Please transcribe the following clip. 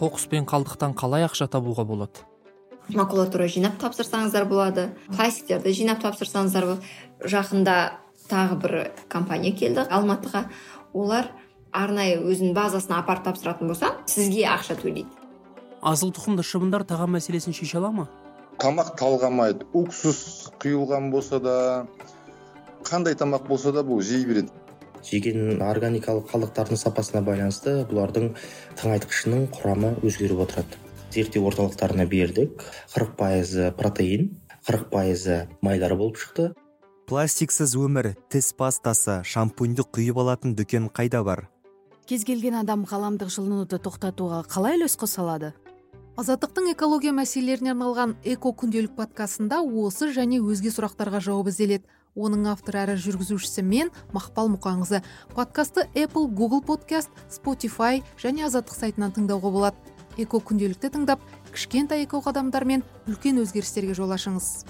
қоқыс пен қалдықтан қалай ақша табуға болады? Макулатура жинап тапсырсаңыздар болады. Пластиктерді жинап тапсырсаңыздар болады. Жақында тағы бір компания келді алматыға. Олар арнайы өзінің базасына апарып тапсыратын болса сізге ақша төлейді. Асыл тұқымды шыбындар тағам мәселесін шеше ала ма? Тамақ талғамайды. Уксус құйылған болса да қандай тамақ болса да бұл жей береді. Жеген органикалық қалдықтардың сапасына байланысты бұлардың тыңайтқышының құрамы өзгеріп отырады. Зерттеу орталықтарына бердік. қырық пайызы протеин қырық пайызы майлар болып шықты. Пластиксіз өмір тіс пастасы шампуньді құйып алатын дүкен қайда бар? Кез келген адам ғаламдық жылынуды тоқтатуға қалай үлес қоса алады? Азаттықтың экология мәселелеріне арналған эко күнделік подкастында осы және өзге сұрақтарға жауап ізделеді. Оның авторы әрі жүргізушісі мен мақпал мұқаңқызы подкастты apple google подкаст spotify және азаттық сайтынан тыңдауға болады. Эко күнделікті тыңдап кішкентай эко қадамдар мен үлкен өзгерістерге жол ашыңыз.